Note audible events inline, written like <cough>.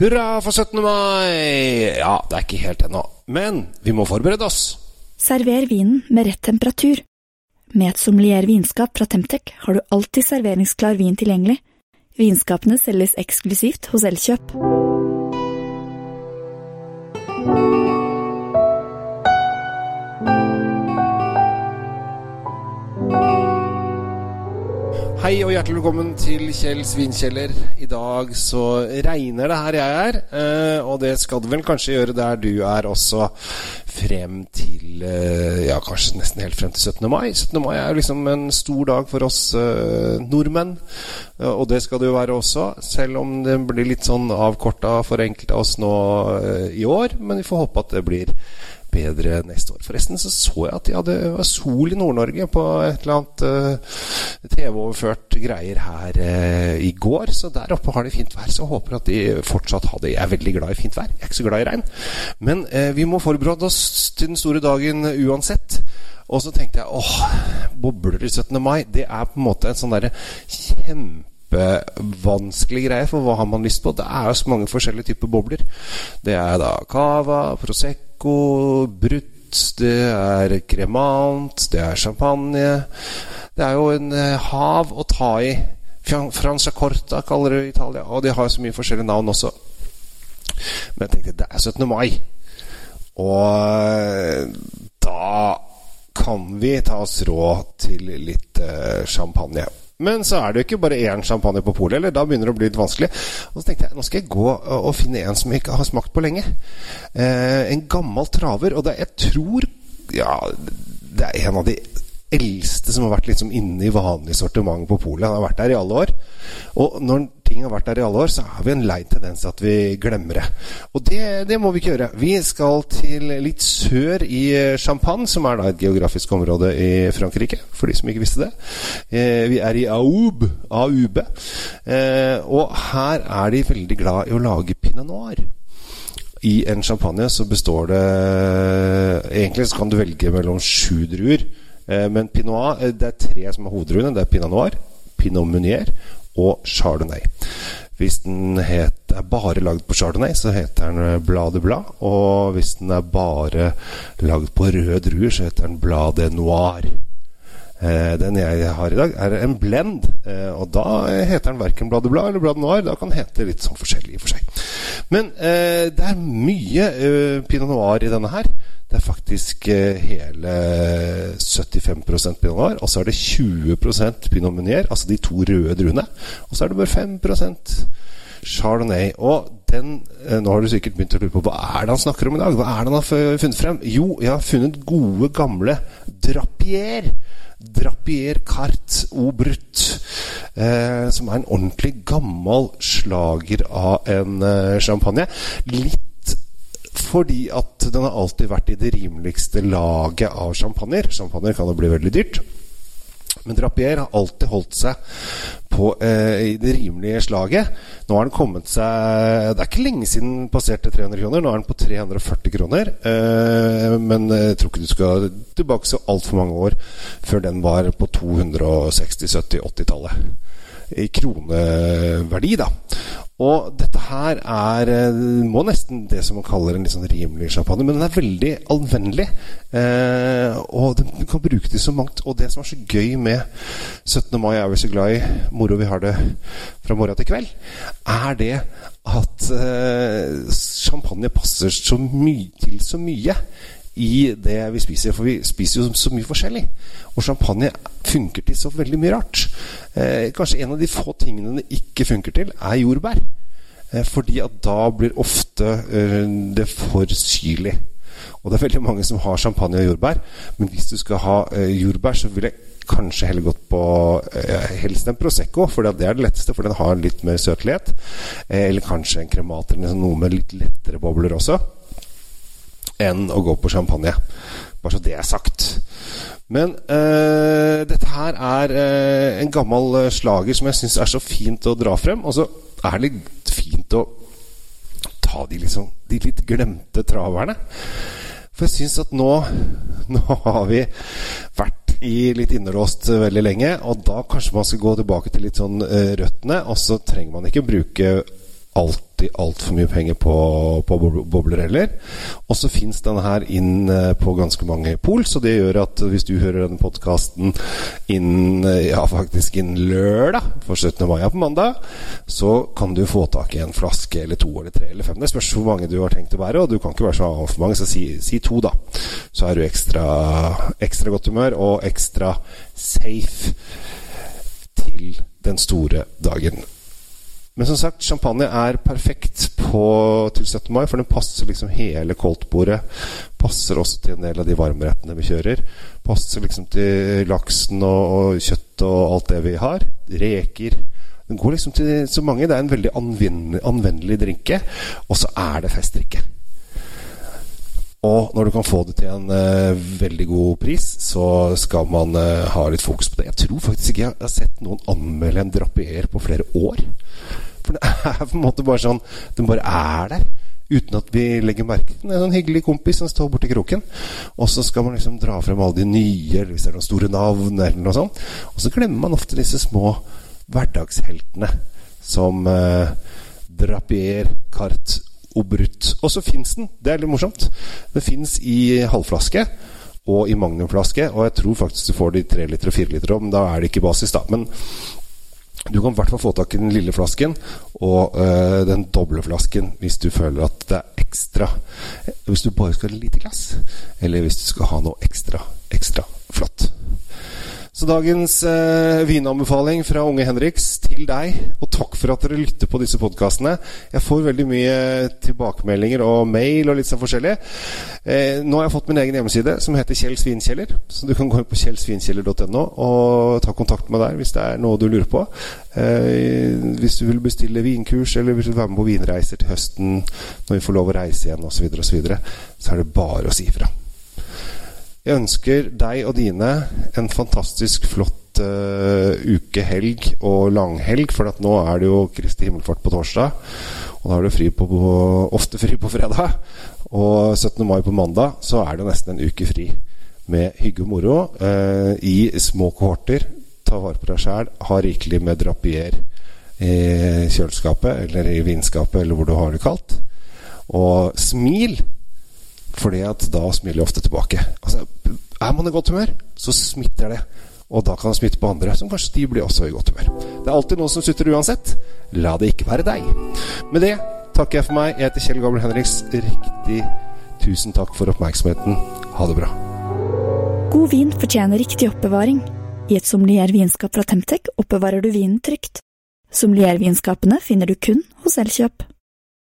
Hurra for 17. mai! Ja, det er ikke helt ennå, men vi må forberede oss. Server vinen med rett temperatur. Med et sommelier vinskap fra Temtec har du alltid serveringsklar vin tilgjengelig. Vinskapene selges eksklusivt hos Elkjøp. Hjertelig velkommen til Kjell Svinkjeller. I dag så regner det her jeg er, eh, og det skal det vel kanskje gjøre der du er også frem til eh, Ja, kanskje nesten helt frem til 17. mai. 17. mai er jo liksom en stor dag for oss eh, nordmenn, og det skal det jo være også. Selv om det blir litt sånn avkorta for enkelte av oss nå i år, men vi får håpe at det blir bedre neste år. Forresten så så jeg at de hadde sol i Nord-Norge på et eller annet uh, TV-overført greier her uh, i går. Så der oppe har de fint vær. Så jeg håper at de fortsatt har det. Jeg er veldig glad i fint vær. Jeg er ikke så glad i regn. Men uh, vi må forberede oss til den store dagen uansett. Og så tenkte jeg åh, bobler i 17. mai. Det er på en måte en sånn derre kjempe kjempevanskelig greie, for hva har man lyst på? Det er jo så mange forskjellige typer bobler. Det er da cava, prosecco, brutt, det er kremant, det er champagne. Det er jo en hav å ta i. Franciacorta kaller det Italia, og de har så mye forskjellige navn også. Men jeg tenkte det er 17. mai, og da kan vi ta oss råd til litt champagne. Men så er det jo ikke bare én champagne på polet, eller da begynner det å bli litt vanskelig. Og så tenkte jeg nå skal jeg gå og finne en som jeg ikke har smakt på lenge. Eh, en gammel traver. Og det, jeg tror ja, det er en av de eldste som har vært liksom inne i vanlig sortiment på polet. Han har vært der i alle år. Og når ting har vært der i alle år, så har vi en lei tendens til at vi glemmer det. Og det, det, må vi ikke gjøre. Vi skal til litt sør i Champagne, som er da et geografisk område i Frankrike, for de som ikke visste det. Eh, vi er i Aube, Aube. Eh, og her er de veldig glad i å lage pinot noir. I en champagne så består det Egentlig så kan du velge mellom sju druer. Men pinot, det er tre som er hovedruene. Det er pinot noir, pinot meunier og chardonnay. Hvis den het, er bare lagd på chardonnay, så heter den Blad de Blad. Og hvis den er bare lagd på røde druer, så heter den Blad de Noir. Eh, den jeg har i dag, er en blend. Eh, og da heter den verken Blad de Blad eller Blad Noir. Da kan den hete litt sånn forskjellig i og for seg. Men eh, det er mye pinot noir i denne her. Det er faktisk hele 75% pinot noir. Og så er det 20% pinot meunier, altså de to røde druene. Og så er det bare 5% chardonnay. Og den Nå har du sikkert begynt å lure på hva er det han snakker om i dag? Hva er det han har funnet frem? Jo, jeg har funnet gode, gamle Drapier. Drapier Carte au. Eh, som er en ordentlig gammel slager av en eh, champagne. Litt fordi at den har alltid vært i det rimeligste laget av champagner. Champagner kan jo bli veldig dyrt. Men Drapier har alltid holdt seg på eh, i det rimelige slaget. Nå har den kommet seg Det er ikke lenge siden den passerte 300 kroner. Nå er den på 340 kroner. Eh, men jeg tror ikke du skal tilbake så altfor mange år før den var på 260-, 70-, 80-tallet. I kroneverdi, da. Og dette her er må nesten det som man kaller en litt sånn rimelig champagne. Men den er veldig anvendelig. Eh, og den kan bruke til så mangt. Og det som er så gøy med 17. mai, er vi så glad i moro vi har det fra morgen til kveld, er det at eh, champagne passer så mye til så mye i det vi spiser. For vi spiser jo så mye forskjellig. Og champagne funker til så veldig mye rart. Eh, kanskje en av de få tingene det ikke funker til, er jordbær. Eh, fordi at da blir ofte eh, det for syrlig. Og det er veldig mange som har champagne og jordbær. Men hvis du skal ha jordbær, så vil jeg kanskje heller gått på eh, helst en Prosecco, for det er det letteste, for den har litt mer søtlighet. Eh, eller kanskje en kremat eller noe med litt lettere bobler også enn å gå på champagne. Bare så det er sagt. Men øh, dette her er øh, en gammel slager som jeg syns er så fint å dra frem. Og så er det litt fint å ta de, liksom, de litt glemte traverne. For jeg syns at nå, <laughs> nå har vi vært i litt innelåst veldig lenge, og da kanskje man skal gå tilbake til litt sånn øh, røttene. Og så trenger man ikke bruke alltid altfor mye penger på, på bobler heller. Og så fins denne her inn eh, på ganske mange pol, så det gjør at hvis du hører denne podkasten inn ja, faktisk innen lørdag for 17. mai på mandag, så kan du få tak i en flaske eller to eller tre eller fem. Det spørs hvor mange du har tenkt å bære, og du kan ikke være så altfor mange, så si, si, to, da. Så er du ekstra, ekstra godt humør og ekstra safe til den store dagen. Men som sagt, champagne er perfekt på, til 17. mai, for den passer liksom hele koldtbordet. Passer også til en del av de varmrettene vi kjører. Passer liksom til laksen og, og kjøtt og alt det vi har. Reker. Den går liksom til så mange. Det er en veldig anvendelig, anvendelig drinke. Og så er det festdrikke. Og når du kan få det til en uh, veldig god pris, så skal man uh, ha litt fokus på det. Jeg tror faktisk ikke jeg har sett noen anmelde en drapier på flere år. For det er på en måte bare sånn Den bare er der. Uten at vi legger merke til den. En sånn hyggelig kompis som står borti kroken. Og så skal man liksom dra frem alle de nye, eller hvis det er noen store navn, eller noe sånt. Og så glemmer man ofte disse små hverdagsheltene som eh, Drapier, Cart, Obrut. Og så fins den. Det er litt morsomt. Den fins i halvflaske og i magnumflaske. Og jeg tror faktisk du får de tre liter og fire liter om. Da er det ikke basis, da. Men du kan i hvert fall få tak i den lille flasken og øh, den doble flasken hvis du føler at det er ekstra Hvis du bare skal ha et lite glass, eller hvis du skal ha noe ekstra, ekstra flott. Så dagens eh, vinanbefaling fra unge Henriks til deg, og takk for at dere lytter på disse podkastene. Jeg får veldig mye tilbakemeldinger og mail og litt sånn forskjellig. Eh, nå har jeg fått min egen hjemmeside som heter Kjell Svinkjeller. Så du kan gå inn på kjellsvinkjeller.no og ta kontakt med der hvis det er noe du lurer på. Eh, hvis du vil bestille vinkurs eller vil være med på vinreiser til høsten når vi får lov å reise igjen osv., så, videre, så er det bare å si ifra. Jeg ønsker deg og dine en fantastisk flott uh, uke, helg og langhelg. For nå er det jo Kristi himmelfart på torsdag. Og da er det fri på, ofte fri på fredag. Og 17. mai på mandag så er det nesten en uke fri med hygge og moro uh, i små kohorter. Ta vare på deg sjæl. Ha rikelig med drapier i kjøleskapet eller i vinskapet eller hvor du har det kaldt. Og smil! Fordi at da smiler jeg ofte tilbake. Altså, er man i godt humør, så smitter det. Og da kan det smitte på andre, som kanskje de blir også i godt humør. Det er alltid noen som sutter uansett. La det ikke være deg. Med det takker jeg for meg. Jeg heter Kjell Gabriel Henriks. Riktig tusen takk for oppmerksomheten. Ha det bra. God vin fortjener riktig oppbevaring. I et sommelier vinskap fra Temtec oppbevarer du vinen trygt. Sommeliervinskapene finner du kun hos Elkjøp.